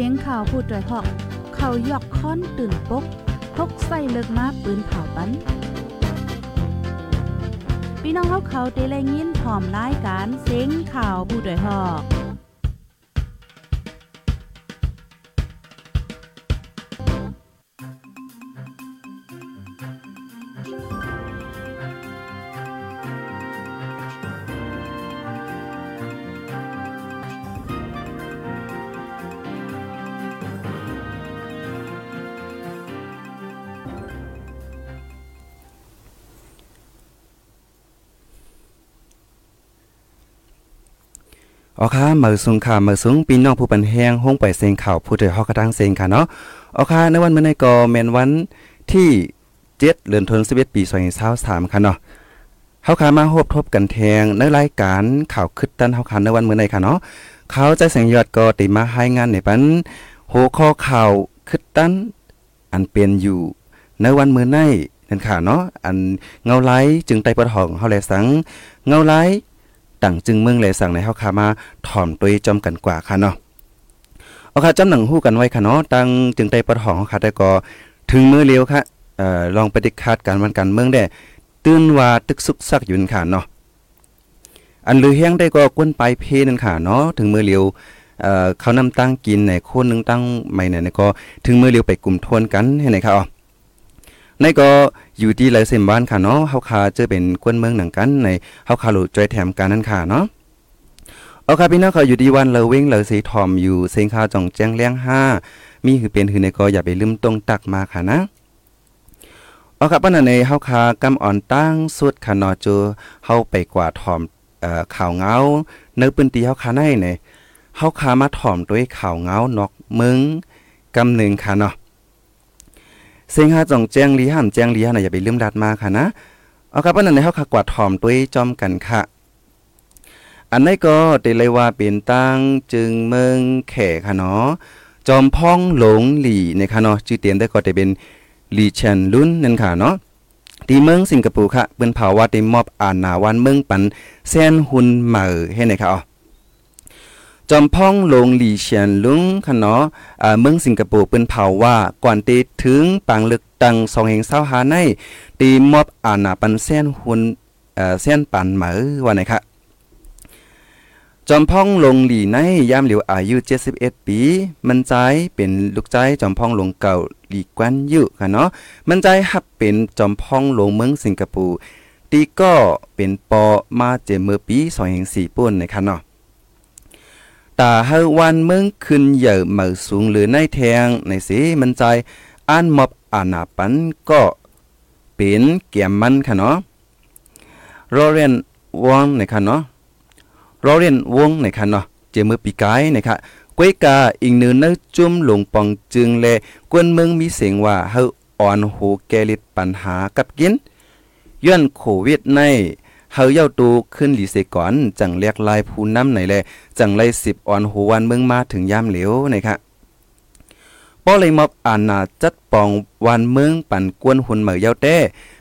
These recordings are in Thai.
สียงข่าวพูดด้วยหอก เขายอกค้อนตื่นปกพกใส่เลิกมาปืนเผาปันพี่น้องเขาเขาเตะแรงยินผอมร้ายการเสียงข่าวผู้ด้วยหอก อค่ะมือสูงค่ะมือสูงปีน้องผู้ปันแห้งห้องไปเซงข่าวผู้ถือฮอกกระดังเซงค่ะเนาะออค่ะในวันเมื่อในก็แม่นวันที่7เดือนธันวาคมปี2023ค่ะเนาะเฮาค่ะมาพบทบกันแทงในรายการข่าวคึดตันเฮาค่ะในวันเมื่อในค่ะเนาะเขาใจแสงยอดก็ติมาให้งานในปันหัวข้อข่าวคึดตันอันเป็นอยู่ ในวันเมื่อในนั่นค่ะเนาะอันเงาไลจึงไตปะทองเฮาแลสังเงาไล ต่างจึงเมืองเลยสั่งในเฮาคามาถ่อมตัวจอมกันกว่าค่ะเนาะเอาค่ะจำหนังฮู้กันไว้ค่ะเนาะตั้งจึงได้ปะทองค่ะแต่ก็ถึงมือเร็วค่ะเอ่อลองปฏิคาดการวันกันเมืองได้ตื่นว่าตึกสุกซักอยู่ค่ะเนาะอันลือเฮียงได้ก็กวนไปเพนั่นค่ะเนาะถึงมือเร็วเอ่อเขานำตั้งกินในคนนึงตั้งไม่เนี่ยก็ถึงมือเร็วไปกลุ่มทวนกันให้ไหนค่ะอ๋อ ในก็อยู่ที่ไรเซมบ้านค่ะเนาะเฮาคาจะเป็นกวนเมืองหนังกันในเฮาคาหลุจอยแถมกันนั่นค่ะเนาะเอาค่ะพี่น้องเขาอยู่ดีวันเลเว้งเลสีทอมอยู่เซงคาจ่องแจ้งเลี้ยงห้ามีคือเป็นคือในก็อย่าไปลืมตรงตักมาค่ะนะเอาครับปานในเฮาคากำอ่อนตั้งสุดค่ะเนาะจูเฮาไปกว่าทอมเอ่อข่าวเงาเนื้อปืนตีเฮาคาในเนี่ยเฮาคามาถอมด้วยข่าวเงานอกมึงกำหนึ่งค่ะเนาะ เสียงหาจ่องแจ้งลีหันแจ้งลีหันอย่าไปลืมดัดมาค่ะนะ เอาครับปานนั้นในเฮาคากว่าถ่อมด้วยจอมกันค่ะ อันนี้ก็ได้เลยว่าเป็นตั้งจึงเมืองแขค่ะเนาะ จอมพ่องหลงหลี่นะคะเนาะชื่อเตียนได้ก็ได้เป็นหลี่เชนลุนนั่นค่ะเนาะที่เมืองสิงคโปร์ค่ะเปิ้นเผาว่าได้มอบอาณาวันเมืองปันแซนหุนเหมอให้ไหนค่ะอ๋อ จอมพ่องลงหลี่เชียนลุงคะเนาะอ่าเมืองสิงคโปร์เปิ้นเผาว่าก่อนตีถึงปางลึกตัง2แห่ง20หาในตีมอบอาณาปันแซนหุนเอ่อแซนปันเหมอว่าไหนคะจอมพ่องลงหลีในยามเหลียวอายุ 71 ปี มันใจเป็นลูกใจจอมพ่องลงเก่าหลีกวนยุค่ะเนาะมันใจฮับเป็นจอมพ่องลงเมืองสิงคโปร์ตีก็เป็นปอมาเจเมื่อปี2004ปุ่นนะคะเนาะ ตาเฮาวันเมืองขึ้นเหย่อเหมือสูงหรือในแทงในสิมันใจอ่านมอบอานาปันก็เป็นเกียมมันค่ะเนาะรอเรียนวองนะคะเนาะรอเรียนวงในคันเนาะเจมือปีกายนะคะกวยกาอีกเนื้อนื้อจุ่มลงปองจึงแลกวนเมืองมีเสียงว่าเฮาอ่อนหูแกลิดปัญหากับกินย้อนโควิดใน เฮาเย้าตูขึ้นหลีเสก่อน จังเรียกลายผู้นำไหนแลจังไล่สิบอ่อนหูวันเมืองมาถึงยามเหลวนะคะป้อเลยมอบอาณาจัดปองวันเมืองปั่นกวนหุ่นเหมอเย้าแต้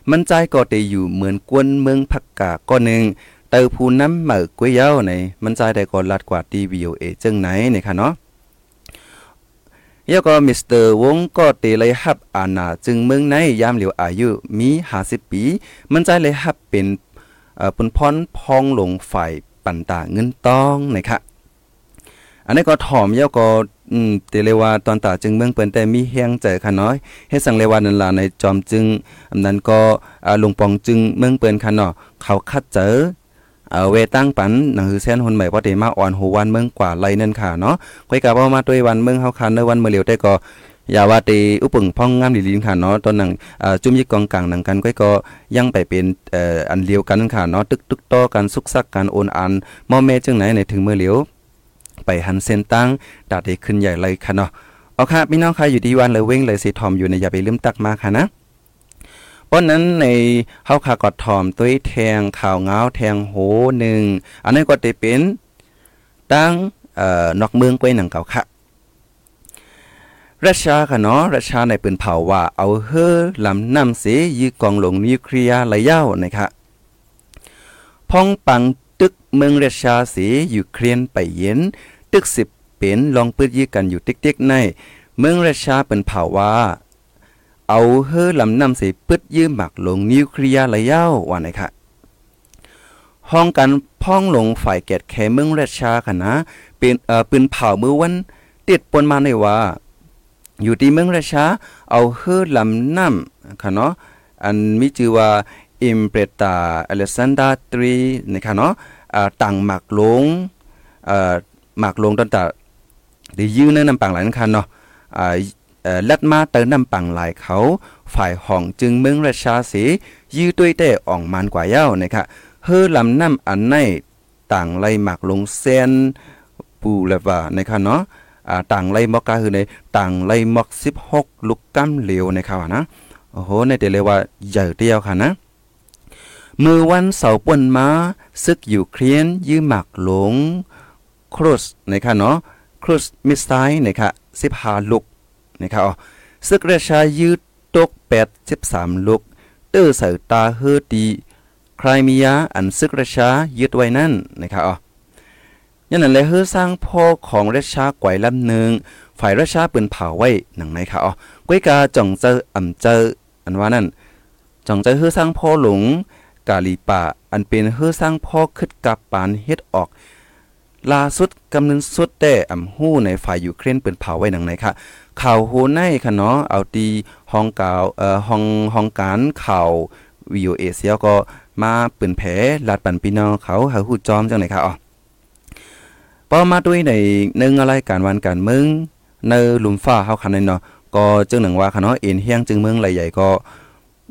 มันใจก็ได้อยู่เหมือนกวนเมืองผักกาก็หนึ่งเตอผู้น้ำเหมือกวยเย้าในมันใจได้ก่อนลัดกว่าทีวีโอเอจังไหนนี่ยค่ะเนาะแล้วก็มิสเตอร์วงก็เตเลยฮับอาณาจึงเมืองในยามเหลียวอายุมี50ปี มันใจเลยฮับเป็น ปุนพรพองหลงฝ่ายปันตาเงินต้องนะคะอันนี้ก็ถ่อมเย้าก็อืมเตเลว่าตอนตาจึงเมืองเปิ้นแต่มีเฮียงใจค่ะน้อยเฮ็ดสังเลว่านั่นล่ะในจอมจึงอันนั้นก็อ่าหลวงปองจึงเมืองเปิ้นค่ะเนาะเขาคัดเจอเอ่อเวตั้งปันหนังสือเส้นคนใหม่พอดีมาอ่อนหูวันเมืองกว่าไรนั่นค่ะเนาะค่อยกะว่ามาด้วยวันเมืองเฮาคันในวันเมื่อเร็วได้ก็ อย่าว่าตีอุปงพ่องงามดีลินค่ะเนาะตอนนั้นจุ่มยิกกองกลางหนังกันก็ก็ยังไปเป็นอันเดียวกันค่ะเนาะตึกตึกต่อกันสุกซักกันโอนอันมอแม่จังไหนในถึงเมื่อเร็วไปหันเส้นตั้งดาดได้ขึ้นใหญ่เลยค่ะเนาะเอาค่ะพี่น้องค่ะอยู่ที่วันเลยเว้งเลยสิทอมอยู่ในอย่าไปลืมตักมาค่ะนะเพราะนั้นในเฮาคากอดถอมตุ้ยแทงข่าวเงาแทงโหหนึ่งอันนั้นก็ได้เป็นตั้งเอ่อนอกเมืองกวยหนังเก่าค่ะ รัสเซียค่ะเนาะรัสเซียในปืนเผาว่าเอาเฮอลำน้ำเสยีกองหลงนิวเคลียร์ระยะนะคะพ้องปังตึกเมืองรัสเซียเสียยูเครนไปเย็น ตึกสิบเป็นลองปืดยีกันอยู่ติ๊กๆใน เมืองราชาเป็นเผาว่า เอาเฮอลำนำเสิปึดยืมหมักลงนิวเคลียร์ระยะว่าไหนคะห้องกันพ่องลงฝ่ายแกดแคเมืองราชาค่ะนะเป็นเอ่อปืนเผามือวันติดปนมาในว่า อยู่ที่เมืองราชาเอาเฮือลำน้ำค่ะเนาะอันมีชื่อว่าอิมเปรตาอเลซันดาตรีนะคะเนาะต่างหมักลงหมักลงตั้งแต่ด้ยืนในนำปังหลายคันเนาะเลัดมาเตินนำปังหลายเขา ฝ่ายห้องจึงเมืองราชาสียื้อด้วยแต่อ่องมันกว่าเย้านะคะเฮือลำน้ำอันในต่างไล่หมักลงเส้นปูแล้วว่านะคะเนาะ ต่างไล่มอกกาคือในต่างไล่มอก 16 ลูกกำเหลวนะครับนะโอ้โหในเดเลยว่าใหญ่เดียวค่ะนะมือวันเสาร์ป่นมาซึกอยู่เครียนยื้อหมักหลงครุสนะคะเนาะครุสมิสไซนะคะ15ลูกนะคะอ๋อซึกราชายืดตก8 13ลูกเตอร์ใส่ตาเฮอดีใครมียาอันซึกราชายึดไว้นั่นนะคะอ๋อ ยันนั้นเลยเฮือสร้างพ่อของราชาไกวลำหนึ่งฝ่ายราชาปืนเผาไว้หนังไหนคะอ๋อก้วยกาจ่องเจออ่ำเจออันว่านั่นจ่องเจอเฮือสร้างพ่อหลงกาลีป่าอันเป็นเฮือสร้างพ่อคึดกับปานเฮ็ดออกล่าสุดกำนึงสุดแต่อ่ำหู้ในฝ่ายยูเครนปิ้นเผาไว้หนังไหนคะข่าวโหในค่ะเนาะเอาตีห้องกาวเอ่อห้องห้องการข่าววิวเอเชียก็มาปิ้นแผลลาดปันพี่น้องเขาหาฮู้จอมจังไหนคะอ๋อ ปอมาด้วยในหนึ่งอะไรการวันการเมืองในลุมฟ้าเฮาคันในเนาะก็จึงหนังว่าค่ะเนาะเอ็นเฮียงจึงเมืองไหลใหญ่ก็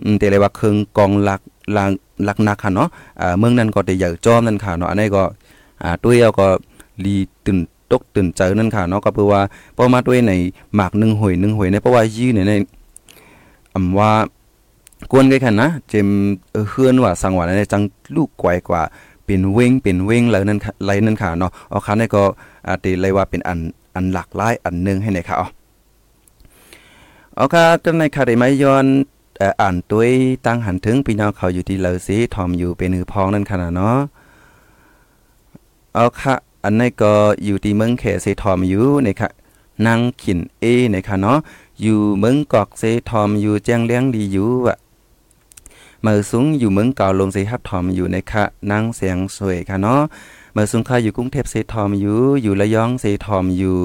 อืมแต่เลยว่าครื่งกองหลักหลักหลักนักค่ะเนาะอ่าเมืองนั้นก็ได้ใหญ่จอมนั่นค่ะเนาะอันนี้ก็อ่าด้วยเอาก็ลีตื่นตกตื่นใจนั่นค่ะเนาะก็เพื่อว่าพอมาด้วยในหมากหนึ่งหวยหนึ่งหวยในเพราะว่ายื้อในในอำว่ากวนกันค่ะนะเจมเฮือนว่าสังหวะในจังลูกไกวกว่า เป็นเว้งเป็นเว้งแล้วนั่นค่ะไรนั่นค่ะเนาะเอาคันนี้ก็อาติเลยว่าเป็นอันอันหลากหลายอันหนึงให้ไหนค่ะอ๋อเอาค่ะจังในค่ะได้มาย้อนอ่านตัวยตั้งหันถึงพี่น้องเขาอยู่ที่เลอซีทอมอยู่เป็นหือพองนั่นขนาดเนาะเอาค่ะอันนี้ก็อยู่ที่เมืองเขเซทอมอยู่นะครับนางขินเอนะคะเนาะอยู่เมืองกอกเซทอมอยู่แจ้งเลี้ยงดีอยู่อะ มื่อสูงอยู่เมืองเก่าลงเซฮับทอมอยู่ในคะนางเสียงสวยค่ะเนาะเมื่อสูงค่ะอยู่กรุงเทพเซทอมอยู่อยู่ระยองเซทอมอยู่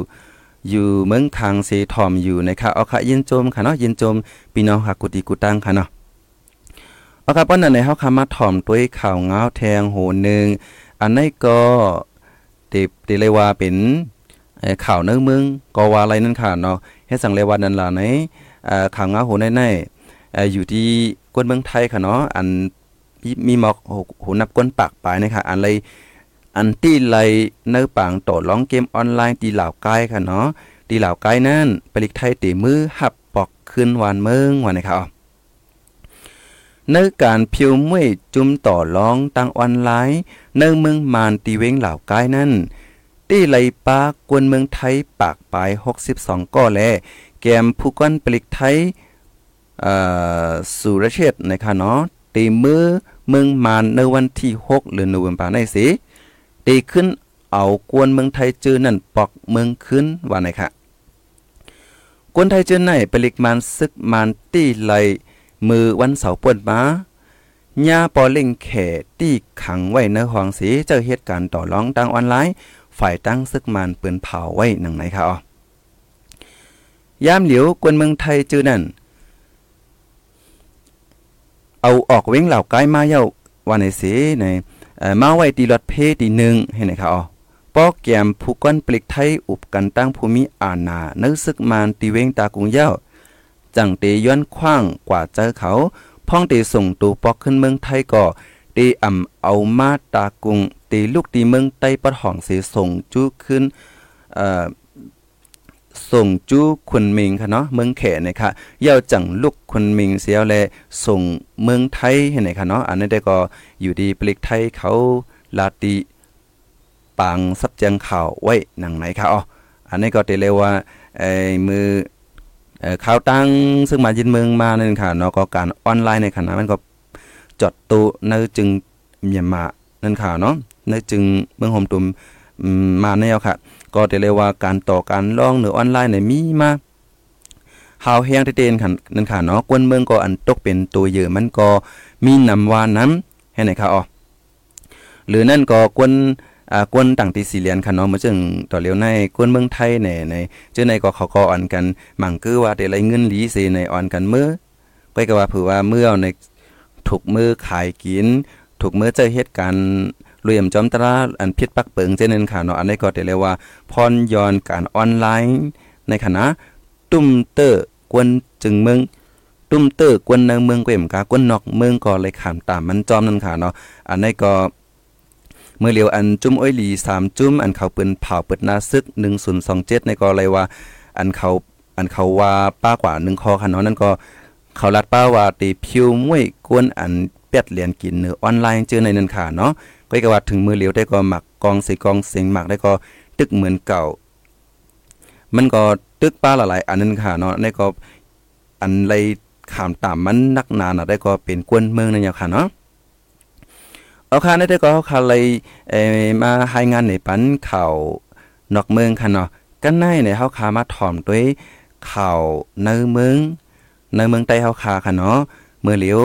อยู่เมืองคางเซทอมอยู่นะคะเอาค่ะยินโจมค่ะเนาะยินโจมพี่น้องหักกุติกุตังค่ะเนาะเอาค่ะป้อนนั้นในเฮาคามาถ่อมตัวข่าวงาวแทงโหนึงอันนี้ก็ติติเลยว่าเป็นเอ่อข่าวเนื้อเมืองก็ว่าอะไรนั่นค่ะเนาะเฮ็ดสังเลยว่านั่นล่ะในเอ่อข่าวงาวโหในใน อยู่ที่กวนเมืองไทยค่ะเนาะอันมีหมอกโหโหนับกวนปากปลายนะคะอันเลยอันที่ไลเนื้อปางต่อร้องเกมออนไลน์ตีเหล่าใกล้ค่ะเนาะตีเหล่าใกล้นั่นปลิกไทยตีมือหับปอกขึ้นวานเมืองวันนะครับเนื้อการพิวมวยจุ่มต่อร้องตั้งออนไลน์เนื้อเมืองมานตีเว้งเหล่าใกล้นั่นตีไหลปากกวนเมืองไทยปากปลาย62ก่อแลแกมผู้ก้อนปลิกไทย สุรเชษฐ์นะคะเนาะตีมือเมืองมานในวันที่ 6 หรือโนเวมบาในสิตีขึ้นเอากวนเมืองไทยเจอนั่นปอกเมืองขึ้นว่าไหนคะกวนไทยเจอไหนไปลิกมันซึกมันตี้ไหลมือวันเสาร์ป่วนมาญาปอเล่งแขตี้ขังไว้ในห้องสีเจอเหตุการณ์ต่อร้องดังออนไลน์ ฝ่ายตั้งซึกมันปืนเผาไว้หนังไหนคะอ๋อยามเหลียวกวนเมืองไทยเจอนั่น เอาออกเว้งเหล่าใกล้มาเย้าว่าในสีในมาไว้ตีรถเพตีหนึ่งให้ไหนครับอ๋อปอกแกมผู้ก้อนปลิกไทยอุบกันตั้งภูมิอาณาเนื้อซึกมานตีเวงตากรุงเย้าจังเตย้อนคว้างกว่าเจอเขา พ่องเตส่งตูปอกขึ้นเมืองไทยก็ตีอ่ำเอามาตากรุงตีลูกตีเมืองไต้ปัดห้องเสส่งจู้ขึ้นเอ่อ ส่งจู้คนมิงค่ะเนาะเมืองแขนะคะเย้าจังลูกคนมิงเสียวแลส่งเมืองไทยให้ไหนค่ะเนาะอันนี้ได้ก็อยู่ดีปลิกไทยเขาลาติปังซับแจงข่าวไว้หนังไหนคะอ๋ออันนี้ก็เตเรียกว่าไอ้มือเอ่อข่าวตั้งซึ่งมายินเมืองมานั่นค่ะเนาะก็การออนไลน์ในขณะมันก็จดตุในจึงเมียนมานั่นค่ะเนาะในจึงเมืองโฮมตุม มาแนวค่ะ ก็ได้เลยว่าการต่อการลองหรือออนไลน์เนี่ยมีมาหาวแฮงเต้นค่ะนั่นค่ะเนาะกวนเมืองก็อันตกเป็นตัวเยอะมันก็มีนำว่าน้ำให้ไหนค่ะอ๋อหรือนั่นก็กวนอ่ากวนต่างตีสีเหรียญค่ะเนาะมาจึงต่อเลียวในกวนเมืองไทยในในเจ้าในก็เขาก็อ่อนกันหมั่งคือว่าได้ไรเงินหลีเสในอ่อนกันเมื่อก็ก็ว่าเผื่อว่าเมื่อในถูกมือขายกิน ถูกมือเจอเหตุการณ์ รวยมจอมตราอันพิษปักเปิงเจนั้นค่ะเนาะอันนี้ก็ได้เลยว่าพรย้อนการออนไลน์ในคณะตุ้มเตอร์กวนจึงเมืองตุ้มเตอร์กวนในเมืองเกวมกากวนนอกเมืองก็เลยขามตามมันจอมนั่นค่ะเนาะอันนี้ก็เมื่อเลียวอันจุ้มอ้อยหลีสามจุ้มอันเขาปืนเผาเปิดนาซึกหนึ่งศูนย์สองเจ็ดในก็เลยว่า อันเขาอันเขาว่าป้ากว่าหนึ่งคอค่ะเนาะนั่นก็เขาลัดป้าว่าตีพิวมวยกวนอันเป็ดเหรียญกินเนื้อออนไลน์เจอในนันค่ะเนาะ ก็กว่าถึงมือเหลียวได้ก็หมักกองส่กองเสียงหมักได้ก็ตึกเหมือนเก่า มันก็ตึกป้าหลายๆอันนั้นค่ะเนาะได้ก็อันไรขามตามมันนักนานอะได้ก็เป็นกวนเมืองนั่นอย่างค่ะเนาะเอาค่ะได้ก็เขาค่ะเลยเอ่มาให้งานในปันข่าวนอกเมืองค่ะเนาะกันในเนี่ยเฮาคามาถ่อมด้วยข่าวในเมืองในเมืองใต้เฮาคาค่ะเนาะเมื่อเหลียว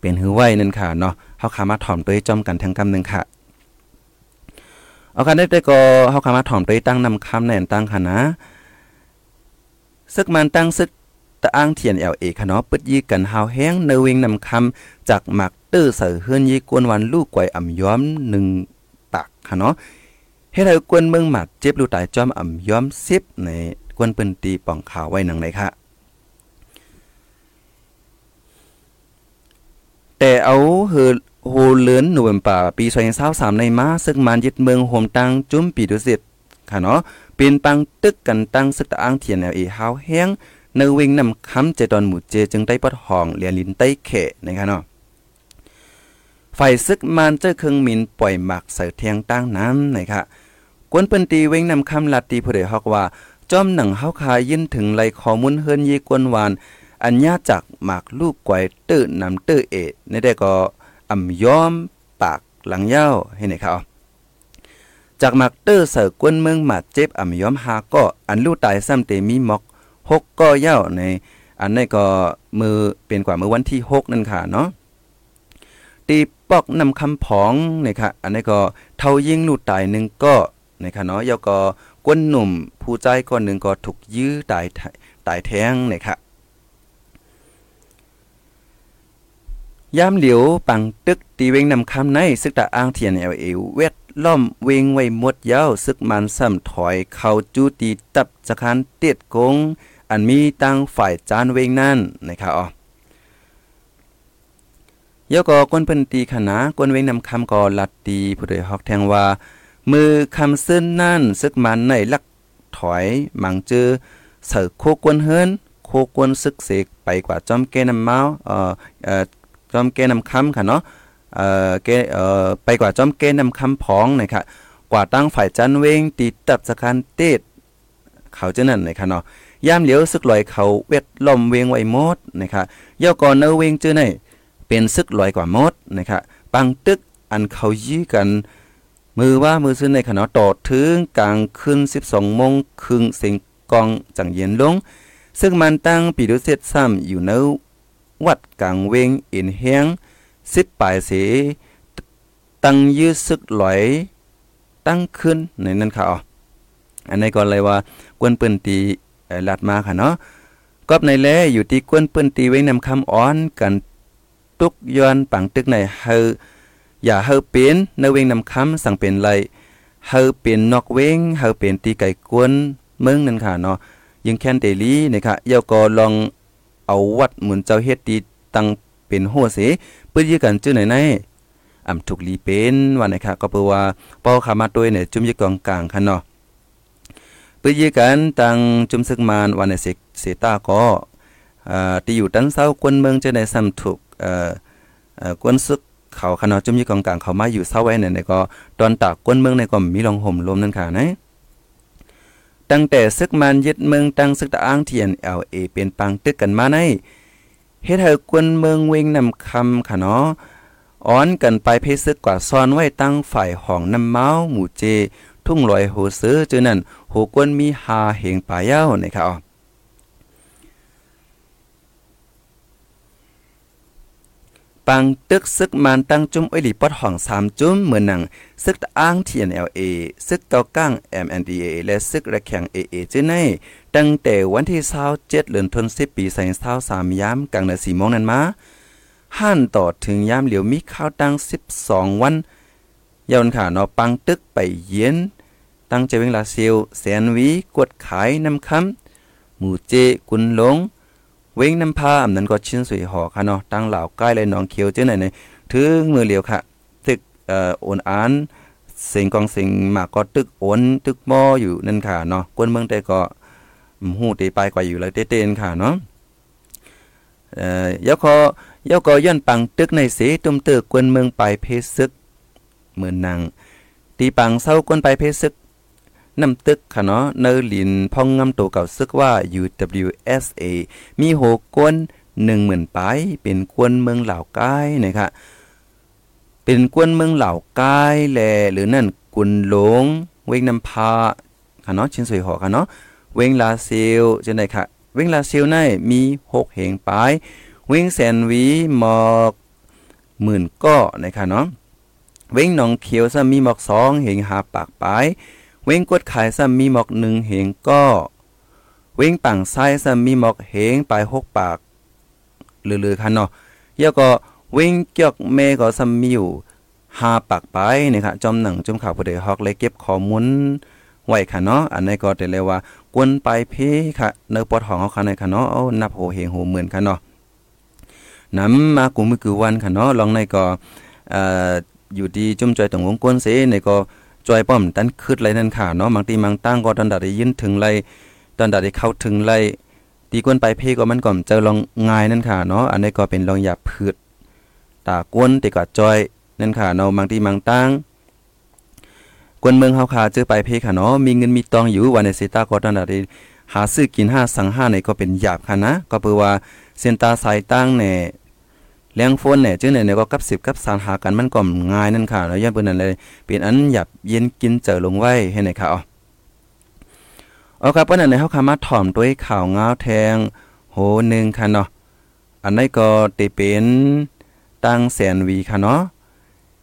เป็นหือไว้นั่นค่ะเนาะ เฮาคามาถ่อมด้วยจอมกันทั้งกำหนึ่งค่ะเอาค่ะได้ก็เฮาคามาถ่อมด้วยตั้งนำคำแน่นตั้งค่ะนะซึกมันตั้งซึกตะอ้างเทียน LA ค่ะเนาะปึดยีกันหาวแห้งเนเวงนำคำจากหมักตื้อเสือเฮือนยีกวนวันลูกไกวอ่ำย้อม1ปากค่ะเนาะเฮ็ดให้กวนเมืองหมัดเจ็บลูกตายจอมอ่ำย้อม10ในกวนเปิ้นตีป่องขาวไว้หนังไหนค่ะ แต่เอาเฮือโหเลือนหน่วยป่าปี2023ในมาซึ่งมันยึดเมืองโฮมตังจุ้มปีดุสิตค่ะเนาะเป็นปังตึกกันตั้งซึกตะอ้างเทียนแนวเอหาวแห้งเนวิงนำคำเจดอนหมู่เจจึงได้ปดห้องเลียนลินใต้เขนะคะเนาะไฟซึกมันเจอเครื่องมินปล่อยหมักใส่เทียงตั้งน้ำนะคะกวนเปิ้นตีเวงนำคำลัดตีผู้ใดฮอกว่าจอมหนังเฮาคายินถึงไหลข้อมูลเฮิรนยีกวนหวาน อัญญาจากหมากลูกไกวตื้อนำตื้อเอในได้ก็อ่ำย้อมปากหลังเยาให้ไหนครับจากหมักเตอร์เสือกวนเมืองหมัดเจ็บอ่ำย้อมหาก็อันลู่ตายซ้ำเตมีหมอกหกก็เย้าในอันนี้ก็มือเป็นกว่าเมื่อวันที่หกนั่นค่ะเนาะตีปอกนำคำผองนี่ค่ะอันนี้ก็เท่ายิงลู่ตายหนึ่งก็นี่ค่ะเนาะยาก็กวนหนุ่มผู้ใจก่อนหนึ่งก็ถูกยื้อตายตายแท้งนี่ค่ะ ยามเหลียวปังตึกตีเวงนำคำในซึกตาอ้างเทียนเอลเอเวทล่อมเวงไว้หมดยาวซึกมันซ้ำถอยเข้าจูตีตับสะคันเตียดกงอันมีตั้งฝ่ายจานเวงนั่นนะครับอ๋อยก็ก้นเพิ่นตีขนาก้นเวงนำคำก็ลัดตีผู้ใดฮอกแทงว่า มือคำซึ้นนั่นซึกมันในลักถอยมังจือเสือโคกวนเฮิรนโคกวนซึกเสกไปกว่าจอมแกน้ำเมาเอ่อเอ่อ จอมแกน้ำคำค่ะเนาะเอ่อเกเอ่อไปกว่าจอมเกนำคำพ้องนะครับกว่าตั้งฝ่ายจันเวงตีตับสคันเตดเขาจะนั่นนะครับเนาะยามเหลียวซึกลอยเขาเวทล่อมเวงไว้หมดนะครับย่อก่อนเนเวงเจอไหนเป็นซึกลอยกว่าหมดนะครับปังตึกอันเขายื้กันมือว่ามือซื้อในขณะต่อถึงกลางคืน12โมงครึ่งเสียงกองจังเย็นลง ซึ่งมันตั้งปีดุเซตซ้ำอยู่ใน วัดกลางเวงอินเฮียงสิบปลายเสตั้งยื้อซึกหลอยตั้งขึ้นในนั้นค่ะอ๋ออันนี้ก็เลยว่ากวนปืนตีลัดมาค่ะเนาะก็ในแลอยู่ที่กวนปืนตีไว้นำคำอ้อนกันตุกย้อนปังตึกในเฮาอย่าเฮาเป็นในเวงนำคำสั่งเป็นไรเฮาเป็นนอกเวงเฮาเป็นตีไก่กวนเมืองนั่นค่ะเนาะยังแค้นเตลีนะคะเยาก็ลอง เอาวัดเหมุนเจ้าเฮ็ดตีตั้งเป็นโหเสเปื้นยีกันจื้อไหนในอำถูกลีเป็นว่านะคะก็เปว่าเป้าขามาตัวเนี่ยจุ่มยีกองกลางคันเนาะปื้นยีกันตังจุ่มซึกมานวันในเสกเสตาก็อ่าที่อยู่ตันเศร้ากวนเมืองจะได้ซ้ำถูกเอ่อเอ่อกวนซึกเขาคณะจุ่มยีกองกลางเขามาอยู่เศร้าไว้เนี่ยก็ตอนตากกวนเมืองในก็มีลองห่มลมนั่นค่ะนะ ตั้งแต่ซึกมันยึดเมืองตั้งซึกตะอ้างเทียน LA เป็นปังตึกกันมาในเฮ็ดให้กวนเมืองเวงนำคำค่ะเนาะอ้อนกันไปเพซึกกว่าซ้อนไว้ตั้งฝ่ายห้องน้ำเมาหมู่เจ ทุ่งลอยโหซื้อจือนั่นโหกวนมีหาเหงป่าเย้านะครับ ปังตึกซึกมันตั้งจุ้มอ้อยหลีปอดห้องสามจุ้มเหมือนหนังซึกอ้าง TNLA ซึกเกาก้าง MNDA และซึกระแข่ง AA จื้อในตั้งแต่วันที่27เดือนธันวาคมปี2023ยามกลางนา4โมงนั้นมาห้านต่อถึงยามเหลียวมีข้าวตั้ง 12 วันยาวค่ะเนาะปังตึกไปเย็น ตั้งใจเวงลาเซียวแสนวีกดขายน้ำคำหมู่เจกุนหลง เว้งน้ำพาอำนั้นก็ชิ้นสวยหอค่ะเนาะตั้งเหล่าใกล้เลยน้องเขียวเจ้าไหนในถึงมือเหลียวค่ะตึกเอ่อโอนอานเสียงกองเสียงมากก็ตึกโอนตึกมออยู่นั่นค่ะเนาะกวนเมืองแต่ก็หูตีไปกว่าอยู่เลยเต้นค่ะเนาะเอ่อยาคอยาก็ย้อนปังตึกในเสตุมเตอกวนเมืองไปเพซึกเหมือนนางตีปังเศร้ากวนไปเพซึก น้ำตึกค่ะเนาะเนอลินพองงำตัวเก่าซึกว่า UWSA มีโหกวนหนึ่งหมื่นปายเป็นกวนเมืองเหล่าใกล้นะครับเป็นกวนเมืองเหล่าใกล้แลหรือนั่นกุนหลง เวงนำพาค่ะเนาะชิ้นสวยหอค่ะเนาะเวงลาเซลจังได๋ค่ะ เวงลาเซลในมี6เหงปายเวงแสนวีหมอกหมื่นก้อนะคะเนาะเวงหนองเขียวซะมีหมอก2เหงหาปากปาย เว้งกดขายซ้ำมีหมอกหนึ่งเหงก็เว้งปังไส้ซ้ำมีหมอกเหงปลายหกปากลือๆคันเนาะเยาก็เว้งเกียกเมก็ซ้ำมีอยู่หาปากไปนะครับจอมหนังจุ่มข่าวผู้ใดฮอกเลยเก็บข้อมูลไว้ค่ะเนาะอันนี้ก็แต่เลยว่ากวนไปเพค่ะเนื้อปอดของเขาค่ะในค่ะเนาะเอานับโหเหงโหเหมือนค่ะเนาะน้ำมากูมือคือวันค่ะเนาะลองในก็เอ่ออยู่ดีจุ่มจอยตรงวงกวนเสในก็ จอยป้อมตันคืดไรนั่นค่ะเนาะบางทีบางตั้งก็ตอนดัดได้ยินถึงไรตอนดัดได้เข้าถึงไรตีกวนไปเพ่ก็มันก่อมเจอลองง่ายนั่นค่ะเนาะอันนี้ก็เป็นลองหยาพืชตากวนติก็จอยนั่นค่ะเนาะบางทีบางตั้งกวนเมืองเฮาค่ะเจอไปเพ่ค่ะเนาะมีเงินมีตองอยู่วันในสิตาก็ตอนดัดได้หาซื้อกินห้าสังห้าในก็เป็นหยาบค่ะนะก็เพื่อว่าเส้นตาสายตั้งเนี่ย เลี้ยงฝนเนี่ยจื้อเนี่ยก็กับสิบกับสารหากันมันก็ง่ายนั่นค่ะแล้วย้อนเปิ้นนั่นเลยเป็นอันหยับเย็นกินเจอลงไว้ให้ไหนค่ะอ๋อเอาครับเปิ้นนั่นเฮาคามาถ่อมด้วยข่าวงาวแทงโหนึงค่ะเนาะอันนี้ก็ติเป็นตั้งแสนวีค่ะเนาะ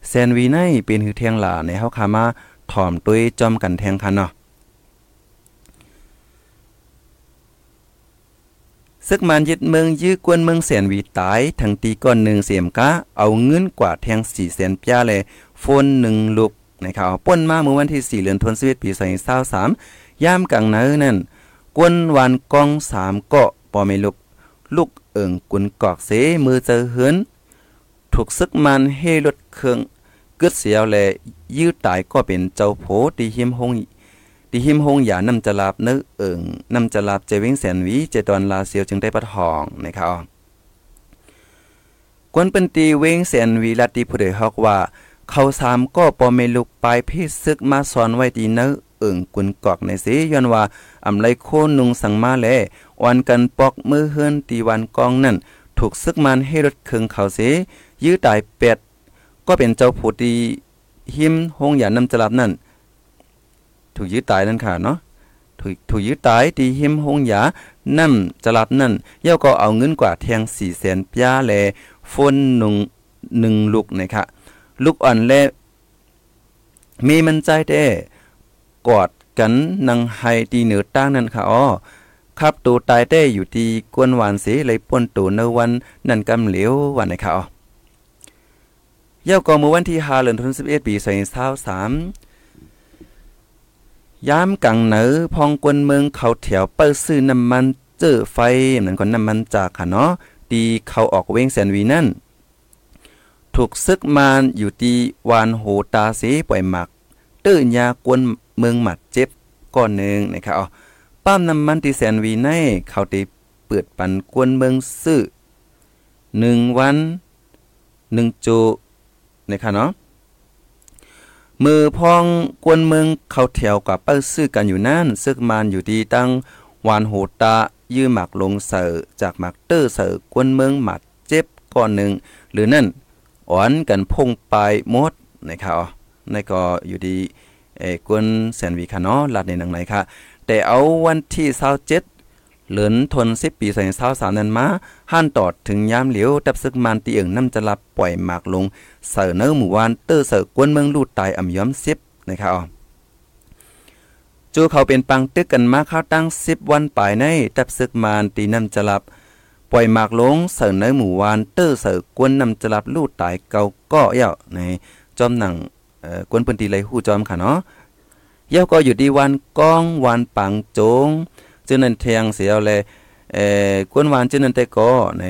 แสนวีในเป็นหือเทียงหลาในเฮาคามาถ่อมด้วยจอมกันแทงค่ะเนาะ ซึกมันยึดเมืองยื้อกวนเมืองแสนวีตายทั้งตีก้อนหนึ่งเสียมกะเอาเงินกว่าแทงสี่แสนป้าเลยโฟนหนึ่งลูกนะครับป้นมาเมื่อวันที่สี่เดือนธันวาคมปีสองพันสสามย่ามกลางเนื้อนั่นกวนวันกองสามเกาะปอไม่ลุกลูกเอิงกุนกอกเสมือเจอเฮือนถูกซึกมันเฮรถเครื่องกึดเสียวแลยื้อตายก็เป็นเจ้าโผตีหิมหง ดิหิมหงอย่านำจะลาบเนื้อเอิงนำจะลาบเจวิงแสนวีเจตอนลาเซียวจึงได้ปัดหองนะครับกวนเป็นตีเวงแสนวีลาตีผู้ใดฮอกว่า เขาสามก็ปอเมลุกปลายพิซึกมาสอนไว้ตีเนื้อเอิงกุนกอกในสีย้อนว่าอำไลโคนุงสังมาแลวันกันปอกมือเฮือนตีวันกองนั่นถูกซึกมันให้รถเคืองเขาเสยื้อตายเป็ดก็เป็นเจ้าผู้ตีหิมหงอย่านำจะลาบนั่น ถูกยื้อตายนั่นค่ะเนาะถูกถูกยื้อตายตีหิมหงยานั่นจะรับนั่นเย่าก็เอาเงินกว่าแทงสี่แสนป้าแลฝนหนุ่งหนึ่งลูกนะคะลูกอ่อนแลมีมันใจแด้กอดกันนังไฮตีเหนือตั้งนั่นค่ะอ๋อครับตัวตายได้อยู่ที่กวนหวานเสีเลยป่นตัวในวันนั่นกำเหลียววันไหนค่ะอ๋อเย่าก็เมื่อวันที่5เดือนธันวาคม11ปี2023 ยามกังเหนือพองกวนเมืองเขาแถวเปิ้ซื้อน้ำมันเจอไฟเหมือนคนน้ำมันจากค่ะเนาะตีเขาออกเว้งแสนวีนั่น ถูกซึกมานอยู่ตีวานโหตาเสปล่อยหมัก ตื้นยากวนเมืองหมัดเจ็บก้อนหนึ่งนะครับอ๋อป้ามน้ำมันตีแสนวีในเขาตีเปิดปันกวนเมืองซื้อหนึ่งวันหนึ่งจูนะครับเนาะ มือพองกวนเมืองเขาแถวกับเปิ้ซื้อกันอยู่นั่นซึกมันอยู่ดีตั้งวานโหตายื้อหมักลงเสอจากหมักเตอร์เสอกวนเมืองหมัดเจ็บก่อนหนึ่งหรือนั่นอ่อนกันพงปลายมดนะครับในก็อยู่ดีเอ้กวนแสนวีค่ะเนาะลัดในหนังไหนค่ะแต่เอาวันที่27 เหลือนทน10ปีใส่23นั้นมาห้านตอดถึงยามเหลียวดับซึกมันตีเอิงน้ำจะรับปล่อยหมากลง เสือเนื้อหมู่วานเตอร์เสือกวนเมืองลูดตายอ่ำย้อม10นะครับจูเขาเป็นปังตึกกันมาเข้าตั้ง10วันปลายในดับซึกมันตีน้ำจะรับปล่อยหมากลงเสือเนื้อหมู่วานเตอร์เสือกวนน้ำจะรับลูดตายเกาก็เย่าในจอมหนังเอ่อกวนพื้นที่ไรหู้จอมค่ะเนาะเย่าก็อยู่ดีวันก้องวันปังโจง จึงนั้นเทียงเสียวเลยเอ่อกวนวานจึงนั้นแต่ก็ใน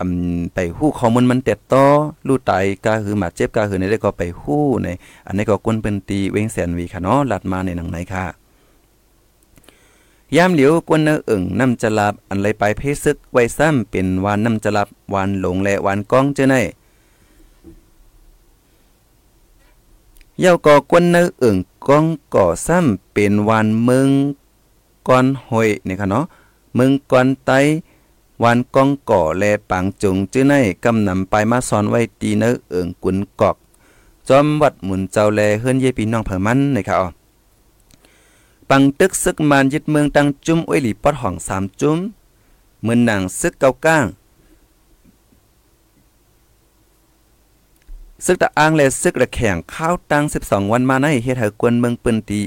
อำไปฮู้ข้อมูลมันเต็ดต่อลู่ไตกาคือมาเจ็บกาคือในได้ก็ไปฮู้ในอันนี้ก็กวนเป็นตีเวงแสนวีค่ะเนาะลัดมาในหนังไหนค่ะยามเหลียวกวนเนออึ่งน้ำจะลับอันไรไปเพซึกไว้ซ้ำเป็นวานน้ำจะลับวานหลงและวานก้องเจ้าในเย้าก็กวนเนออึ่งก้องก่อซ้ำเป็นวานเมือง ก้อนหอยนี่ค่ะเนาะมืองก้อนไตวันก้องก่อแลปังจุงจื้อในกำนำไปมาสอนไว้ตีเนอเอิงกุนกอกจอมวัดหมุนเจ้าแลเฮือนเยปีน้องเผ่ามันนะครับปังตึกซึกมันยึดเมืองตังจุ้มอ้วยหลีปอดห้องสามจุ้มเมืองหนังซึกเก้าก้างซึกตะอ้างและซึกระแข่งข้าวตัง12 วันมาในเฮ็ดให้กวนเมืองปืนตี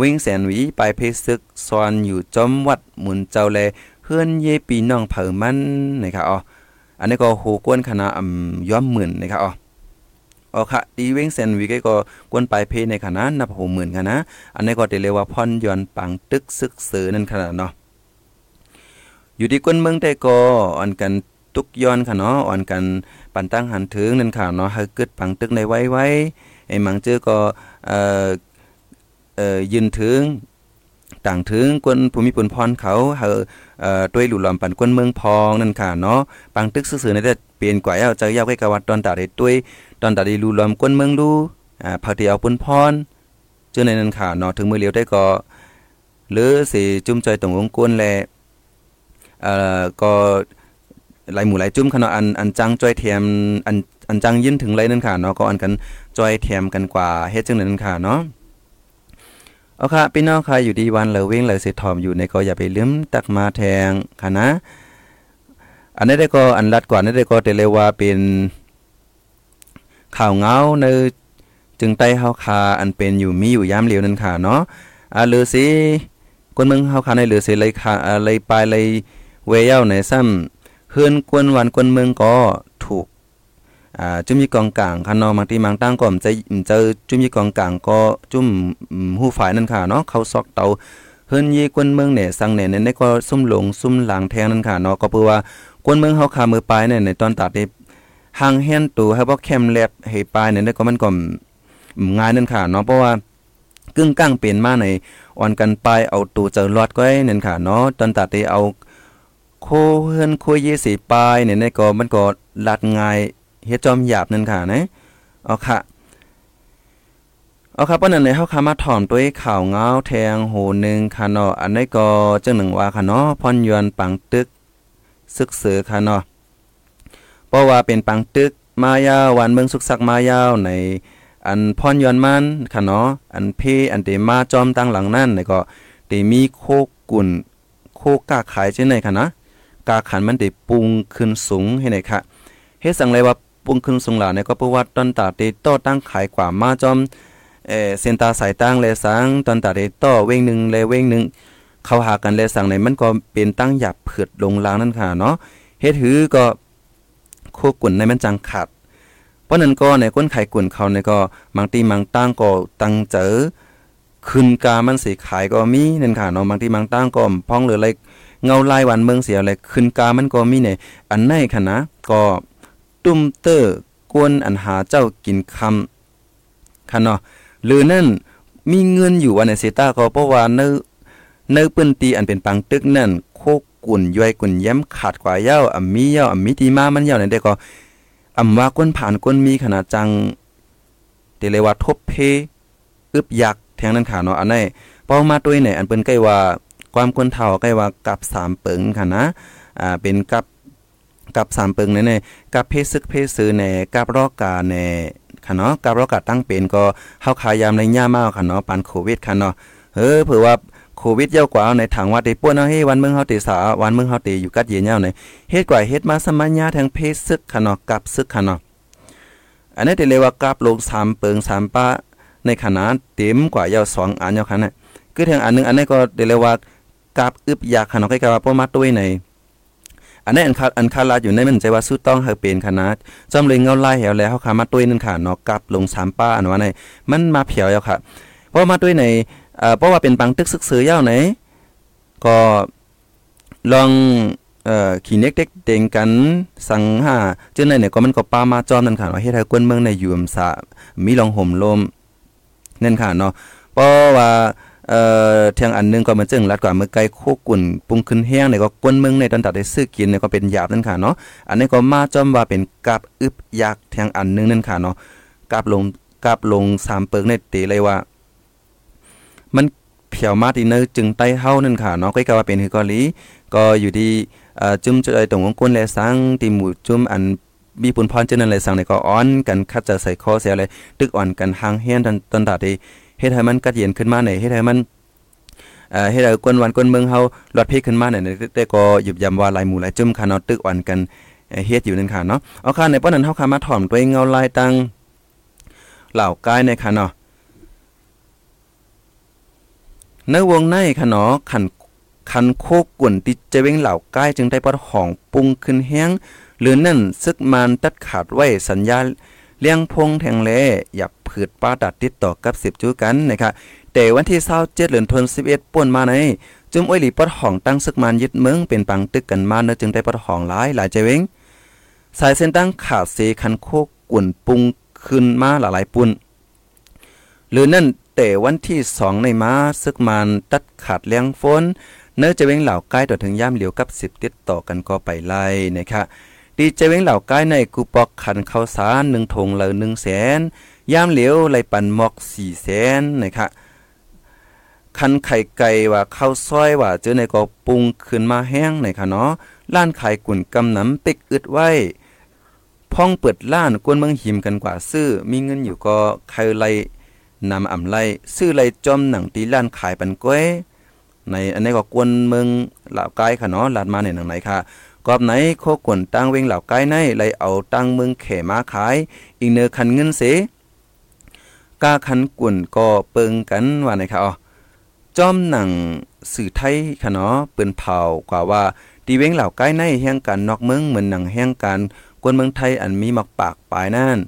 วิ่งแสนหวีไปเพซึกซอนอยู่จอมวัดหมุนเจ้าแลเฮือนเยปีน้องเผ่ามันนะครับอ๋ออันนี้ก็โหกวนคณะอ่ำย้อมหมื่นนะครับอ๋ออ๋อค่ะดีเว้งแซนวีก็กวนปลายเพในคณะนับโหหมื่นค่ะอันนี้ก็เรียกว่าพรย้อนปังตึกซึกเสือนั่นขนาดเนาะอยู่ที่กวนเมืองแต่ก็อันกันตุกย้อนค่ะเนาะอ่อนกันปันตั้งหันถึงนั่นค่ะเนาะให้เกิดปังตึกในไว้ไว้ไอ้มังเจอก็เอ่อเอ่อ ยืนถึงต่างถึงกวนภูมิปุนพรเขาเฮอเอ่อด้วยหลุลอมปันกวนเมืองพองนั่นค่ะเนาะปังตึกซื่อๆนี่ได้เปลี่ยนกว่าเอาใจยาวใกล้กวัดตอนตาได้ด้วยตอนตาได้หลุลอมกวนเมืองดูอ่าพอที่เอาปุนพรเจอในนั้นค่ะเนาะถึงมือเลียวได้ก็หรือสิจุ่มใจตรงองค์กวนแลเอ่อก็หลายหมู่หลายจุ่มค่ะเนาะอันอันจังจ้อยแถมอันอันจังยินถึงไรนั่นค่ะเนาะก็อันกันจ้อยแถมกันกว่าเฮ็ดจังนั้นค่ะเนาะ เอาค่ะพี่น้องค่ะอยู่ดีวันเหลอเว้งเหลอสิทอมอยู่ในก็อย่าไปลืมตักมาแทงค่ะนะ อันนี้ได้ก็อันรัดกว่านี้ได้ก็แต่เลยว่าเป็นข่าวเงาในจึงใต้เฮาคาอันเป็นอยู่มีอยู่ยามเหลียวนั่นค่ะเนาะอ่าลือสิคนเมืองเฮาคาในลือสิเลยค่ะอ่าเลยปลายเลยเวเย้าในซ้ำเฮือนกวนวันกวนเมืองก็ อ่าจุ่มยี่กองกลางคันนอบางทีบางตั้งก็จะเจอจุ่มยี่กองกลางก็จุ่มหูฝ่ายนั่นค่ะเนาะเขาซอกเตาเฮินยี่กวนเมืองเนี่ยสังเนี่ยในก็ซุ่มหลงซุ่มหลังแทงนั่นค่ะเนาะก็เพื่อว่ากวนเมืองเฮาขามือปลายเนี่ยในตอนตัดนี่ห่างแฮนตูให้บ่เข้มแลบให้ปลายเนี่ยก็มันก็ง่ายนั่นค่ะเนาะเพราะว่ากึ่งกลางเป็นมาในอ่อนกันปลายเอาตูเจอรอดก็นั่นค่ะเนาะตอนตัดที่เอาโคเฮือนโคเยสีปลายเนี่ยก็มันก็ลัดง่าย เฮ็ดจอมหยาบนั่นค่ะนะเอาค่ะเอาครับปานนั้นเลยเฮาคามาถ่อมตัวข่าวเงาแทงโหนึงค่ะเนาะอันนี้ก็จังหนึ่งว่าค่ะเนาะพรยวนปังตึกซึกเสือค่ะเนาะเพราะว่าเป็นปังตึกมายาววันเมืองสุกสักมายาวในอันพรยวนมันค่ะเนาะอันเพอันเตมาจอมตั้งหลังนั่นก็เตมีโคกุ่นโคกาขายจังไหนค่ะนะกาขันมันได้ปรุงขึ้นสูงให้ไหนค่ะเฮ็ดสังเลยว่า ปุ้งขึ้นสูงหลาเนี่ยก็เพราะว่าตอนตาเตต่อตั้งขายกว่ามาจอมเอเส้นตาสายตั้งแลสังตอนตาเตต่อเว้งหนึ่งแลเว้งหนึ่งเขาหากันแลสังในมันก็เป็นตั้งหยับเผือดลงลางนั่นค่ะเนาะเฮ็ดหือก็โคกุ่นในมันจังขาดเพราะนั้นก็ในก้นไข่กุ่นเขาเนี่ยก็บางทีบางตั้งก็ตั้งเจอขึ้นกามันสิขายก็มีนั่นค่ะเนาะบางทีบางตั้งก็พ้องหรืออะไรเงาลายวันเมืองเสียอะไรขึ้นกามันก็มีเนี่ยอันไหนค่ะนะก็ ตุ้มเตอร์กวนอันหาเจ้ากินคำค่ะเนาะหรือนั่นมีเงินอยู่วันในเซตาก็เพราะว่าเนื้อเนื้อปื้นตีอันเป็นปังตึกนั่นโคกุ่นย่อยกุ่นย้ำขาดกว่าเย้าอ่ำมีเย้าอ่ำมีตีมามันเย้าในเด็กก็อ่ำว่าก้นผ่านก้นมีขนาดจังเตเลว่าทบเพอึบยักแทงนั้นค่ะเนาะอันไหนเป้ามาตัวไหนอันเปิ้นใกล้ว่าความคนเฒ่าใกล้ว่ากับ3เปิงค่ะนะอ่าเป็นกับ กับ3เปิงในในกับเพศซึกเพศซื้อในกับรอกาในค่ะเนาะกับราก็ตั้งเป็นก็เฮาขายามในย่ามาค่ะเนาะปานโควิดค่ะเนาะเออเผื่อว่าโควิดเยาวกว่าในถังว่าได้ป่วนเนาะเฮ้วันเมืองเฮาติสาวันเมืองเฮาติอยู่กัดเย็นยาวในเฮ็ดกว่าเฮ็ดมาสมัญญาทางเพศซึกค่ะเนาะกับซึกค่ะเนาะอันนี้ได้เรียกว่ากับลง3เปิง3ป้าในขนาดเต็มกว่ายาว2อันยาวค่ะนะคือทางอันนึงอันนี้ก็ได้เรียกว่ากับอึบยากค่ะเนาะใกล้ๆว่าป้อมาตุ้ยใน อันนี้อันคาอันคาลาอยู่ในมันใจว่าสู้ต้องเฮาเป็นขนาดจอมเลยเงาไล่เหวแล้วเฮาขามาตุ้ยนั่นค่ะเนาะกับลง3ป้าอันว่าในมันมาเผียวแล้วค่ะเพราะมาตุ้ยในเอ่อเพราะว่าเป็นปังตึกซึกซือยาวไหนก็ลองเอ่อขี่เน็กเด็กเด้งกันสังหาเจึงในเนี่ยก็มันก็ปามาจอมนั่นค่ะว่าเฮ็ดให้กวนเมืองในอยู่อำสะมีลองห่มลมนั่นค่ะเนาะเพราะว่า เอ่อเทียงอันนึงก็มันจึงรัดกว่าเมื่อไกลโคกุ่นปุงขึ้นแห้งเนี่ยก็กวนเมืองในตอนตัดได้ซื้อกินเนี่ยก็เป็นหยาบนั่นค่ะเนาะอันนี้ก็มาจอมว่าเป็นกับอึบยักเทียงอันนึงนั่นค่ะเนาะกับลงกับลง3เปิงในตีเลยว่า มันเผียวมาที่เนอร์จึงไต้เฮานั่นค่ะเนาะก็กว่าเป็นคือเกาหลีก็อยู่ที่เอ่อจุ่มจะไอตรงของก้นแลสังที่หมู่จุ่มอันมีปุ่นพรเจนั่นแลสังในก็อ้อนกันคัดจะใส่คอเสียเลยตึกอ่อนกันหางเฮียนตันตันตาที่ เฮ็ดให้มันกัดเย็นขึ้นมาในเฮ็ดให้มันเอ่อเฮ็ดให้กวนวันกวนเมืองเฮาหลอดเพขึ้นมาเนี่ยแต่ก็หยุบยำว่าลายหมู่ลายจุ่มค่ะเนาะตึกอ่อนกันเฮ็ดอยู่นั่นค่ะเนาะเอาค่ะในป้อนนั้นเฮาค่ะมาถ่อมตัวเองเงาลายตังเหล่ากายในค่ะเนาะในวงในค่ะเนาะขันคันโคกวนติจะเวงเหล่าใกล้จึงได้ปอดห้องปรุงขึ้นแห้งหรือนั่นซึกมันตัดขาดไว้สัญญา เลี้ยงพงแทงแลอย่าผืดป้าดัดติดต่อกับ 10 จู้กันนะคะแต่วันที่27เดือนธันวาคมป่วนมาในจุมอ้อยหลีปอดห้องตั้งซึกมันยึดเมืองเป็นปังตึกกันมาเนจึงได้ปอดห้องหลายหลายใจเว้งสายเส้นตั้งขาดเสคันโคกวนปรุงขึ้นมาหลายๆปุ่นหรือนั่นแต่วันที่สองในมาซึกมันตัดขาดเลี้ยงฝนเนื้อจะเว้งเหล่าใกล้ต่อถึงย่ามเหลียวกับสิบติดต่อกันก็ไปไล่นะครับะดีจเว้งเหล่าใกล้ในกูปอกขันข้าวสารหนึ่งถงเหลือหนึ่งแสนย่ามเหลียวไหลปันหมอกสี่แสนนะคะคันไข่ไก่ว่าข้าวซอยว่าเจอในก็ปรุงขึ้นมาแห้งในค่ะเนาะล้านขายกุ่นกำน้ำปิกอึดไว้พ่องเปิดล้านกวนเมืองหิมกันกว่าซื้อ มีเงินอยู่ก็ใครไลนำอ่ำไลซื้อไลจอมหนังตีล้านขายปันก้อยในอันนี้ก็กวนเมืองเหล่าไกลค่ะเนาะลาดมาในหนังไหนค่ะ กอบไหนโคกวนตั้งเวงเหล่าไกลในเลยเอาตั้งเมืองเขมาขาย อีกเนอคันเงินเสกาคันกวนก็เปิงกันว่าไหนคะอ๋อจอมหนังสื่อไทยค่ะเนาะเปิ้นเผากว่าว่าดีเวงเหล่าใกล้ในแห่งการนอกเมืองเหมือนหนังแห่งการกวนเมืองไทยอันมีมักปากปลายนั่น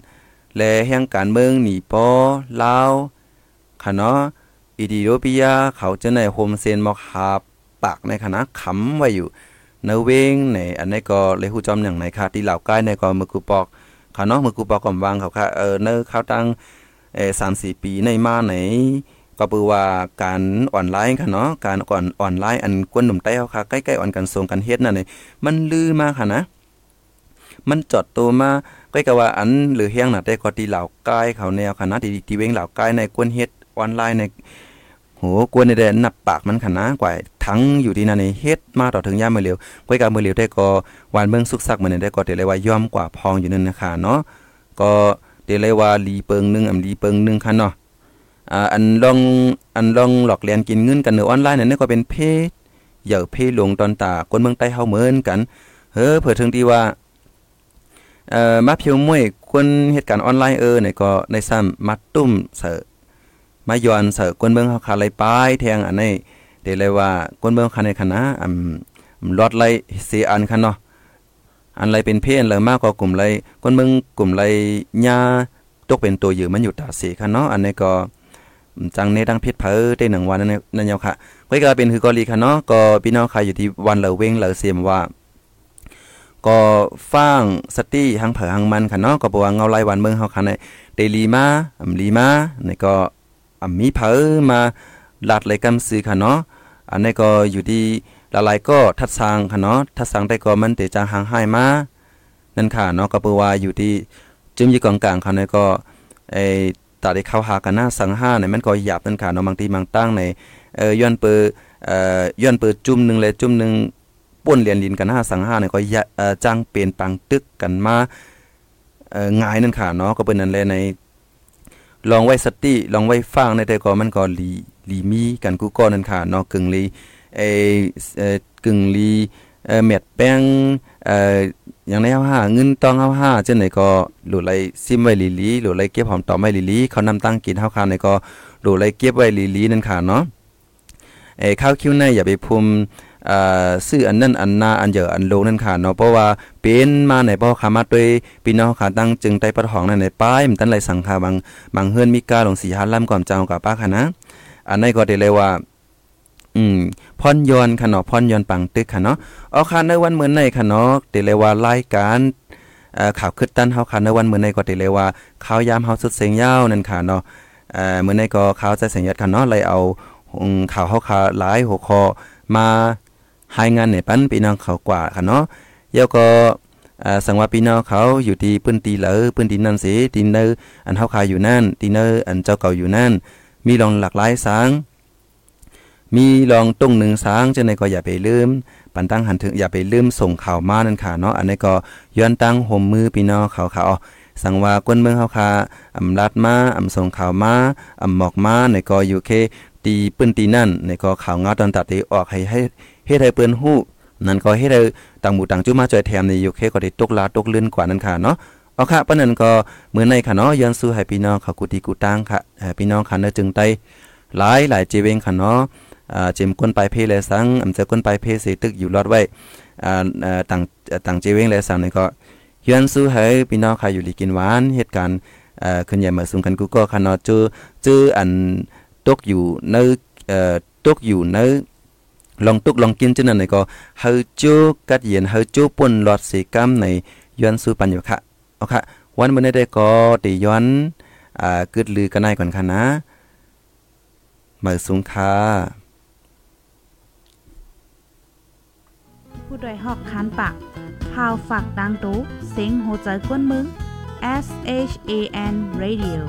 และแห่งการเมืองหนีปอลาวค่ะเนาะอิธิโอเปียเขาจะในโฮมเซนมอกหาปากในคณะขำไว้อยู่ เนเวงในอันนี้ก็เลยฮู้จอมอย่างไหนค่ะที่เหล่าใกล้ในก็มือกูปอกค่ะเนาะมือกูปอกก็วางเขาค่ะเออเนอเขาตั้งเออ3-4ปีในมาไหนก็ปือว่าการออนไลน์ค่ะเนาะการก่อนออนไลน์อันกวนหนุ่มใต้เขาค่ะใกล้ๆอ่อนกันส่งกันเฮ็ดนั่นนี่มันลือมาค่ะนะ มันจอดตัวมาใกล้กับว่าอันหรือเฮียงน่ะแต่ก็ตีเหล่าใกล้เขาแนวค่ะนะที่ที่เวงเหล่าใกล้ในกวนเฮ็ดออนไลน์ใน โหกวนในแดนนับปากมันขนาดกว่าทั้งอยู่ที่นั่นนี่เฮ็ดมาต่อถึงย่ามมือเหลียวก้อยกามือเหลียวได้ก็วานเมืองสุกซักเหมือนได้ก็เดี๋ยวเลยว่าย่อมกว่าพองอยู่นั่นนะคะเนาะก็เดี๋ยวเลยว่าลีเปิงนึงอำลีเปิงนึงค่ะเนาะอ่าอันลองอันลองหลอกเลียนกินเงินกันในอออนไลน์นั่นก็เป็นเพศเหย่าเพศลงตอนตาคนเมืองใต้เฮาเหมือนกันเฮ้อเผื่อถึงที่ว่าเอ่อมาเพียวมวยคนเหตุการณ์ออนไลน์เออเนี่ยก็ในซ้ำมาตุ้มเสอ มาย้อนเสอกวนเมืองเฮาคาไลปายแทงอันนี้เดี๋ยวเลยว่ากวนเมืองคาในคณะอำลอดไลเสียอันคันเนาะอันไรเป็นเพศเลยมากกว่ากลุ่มไรกวนเมืองกลุ่มไรญาตกเป็นตัวอยู่มันอยู่ตาเสียคันเนาะอันนี้ก็จังในดังเพชรเผอได้หนึ่งวันนั่นนั่นยาวค่ะก็ก็เป็นคือกอลีค่ะเนาะก็พี่น้องใครอยู่ที่วันเหลาเว้งเหลาเสียมว่า ก็ฟ้างสตี้หังเผอหังมันค่ะเนาะก็บ่ว่าเงาไล่วันเมืองเฮาค่ะในเดลีมาอำลีมานี่ก็ อำมีเผอมาหลาดเลยกำซื้อค่ะเนาะอันนี้ก็อยู่ที่ละลายก็ทัดสร้างค่ะเนาะทัดสร้างได้ก็มันเตจางหางหายมานั่นค่ะเนาะก็บ่ว่าอยู่ที่จึมอยู่กลางๆค่ะในก็ไอ้ตาได้เข้าหากันหน้าสังห้าเนี่ยมันก็หยาบนั่นค่ะเนาะบางทีบางตั้งในเอ่อย้อนเปอเอ่อย้อนเปิดจุ่มนึงเลยจุ่มนึงป่นเรียนลินกันหน้าสังห้าเนี่ยก็เอ่อจ้างเปลี่ยนปังตึกกันมาเอ่อง่ายนั่นค่ะเนาะก็เป็นนั่นแหละใน ลองไว้สติลองไว้ฟังในแต่ก็มันก็ลีลีมีกันกูก็นั่นค่ะเนาะกึ่งลีเอเอ่อกึ่งลีเอ่อเม็ดแป้งเอ่ออย่างในเฮาหาเงินตองเฮาหาจังไหนก็หลุไหลซิมไว้ลีลีหลุไหลเก็บหอมต่อไม้ลีลีเขานำตั้งกินเฮาคาในก็หลุไหลเก็บไว้ลีลีนั่นค่ะเนาะเอ้ข้าวคิ้วในอย่าไปพุม อ่าซื้ออันนั้นอันนาอันเยอะอันโลนั่นค่ะเนาะเพราะว่าเป็นมาในบ่ขามาด้วยพี่น้องค่ะตั้งจึงไต้ประทองนั่นในป้ายมันตั้นไหลสังคาบางบางเฮือนมีกาลงสีหาล่ำก่อนเจ้ากับป้าค่ะนะอันนี้ก็ได้เลยว่าอืมพรยอนค่ะเนาะพรยอนปังตึกค่ะเนาะเอาค่ะในวันเมื้อในค่ะเนาะได้เลยว่ารายการข่าวคึดตันเฮาค่ะในวันเมื้อในก็ได้เลยว่าข่าวยามเฮาสุดเสียงยาวนั่นค่ะเนาะเอ่อมื้อในก็ข่าวใจเสียงยัดค่ะเนาะเลยเอาข่าวเฮาค่ะหลายหัวข้อมา ให้งานในปันพี่น้องเขากว่าค่ะเนาะเดี๋ยวก็สังว่าพี่น้องเขาอยู่ที่ปื้นตีเหลือปื้นตีนั่นสิตีเนออันเฮาขาอยู่นั่นตีเนออันเจ้าเก่าอยู่นั่น มีลองหลากหลายสางมีลองตุ้งหนึ่งสางจังไดก็อย่าไปลืมปันตั้งหันถึงอย่าไปลืมส่งข่าวมานั่นค่ะเนาะอันนี้ก็ย้อนตั้งห่มมือพี่น้องเขาค่ะอ๋อสังว่าก้นเมืองเฮาค่ะอำลัดมาอำส่งข่าวมาอำหมอกมาในก็อยู่เค ตีปื้นตีนั่นในก็ข่าวงาตอนตัดที่ออกให้ให้เฮ็ดให้เปิ้นฮู้นั่นก็เฮ็ดให้ต่างหมู่ต่างจุมาจอยแถมในอยู่เคก็ได้ตกลาตกลื่นกว่านั่นค่ะเนาะเอาค่ะปานนั้นก็มื้อในค่ะเนาะย้อนสู่ให้พี่น้องเขากุฏิกุตังค่ะพี่น้องค่ะเนจึงไต้หลายหลายเจเวงค่ะเนาะเจมก้นปลายเพแลสังอำเจอก้นปลายเพเสตึกอยู่รอดไว้อ่าต่างต่างเจเวงแลสังนี่ก็ย้อนสู่ให้พี่น้องค่ะอยู่ลีกินหวานเหตุการณ์เอ่อขึ้นใหญ่มาสูงกันกูก็ค่ะเนาะจื้อจื้ออัน ตกอยู่ในเอ่อตกอยู่ในลองตุกลองกินจังนั้นก็เฮาจูกัดเย็นเฮาจูป่นหลอดสีกำในย้อนสู่ปัญญาค่ะเอาค่ะวันมื้อนี้ได้ก็ติย้อนอ่ากึดลือกันได้ก่อนค่ะนะมาสูงค่ะผู้ดยหอกคานปากพาวฝากดังตู้เซ็งโหใจกวนมึง S H A N Radio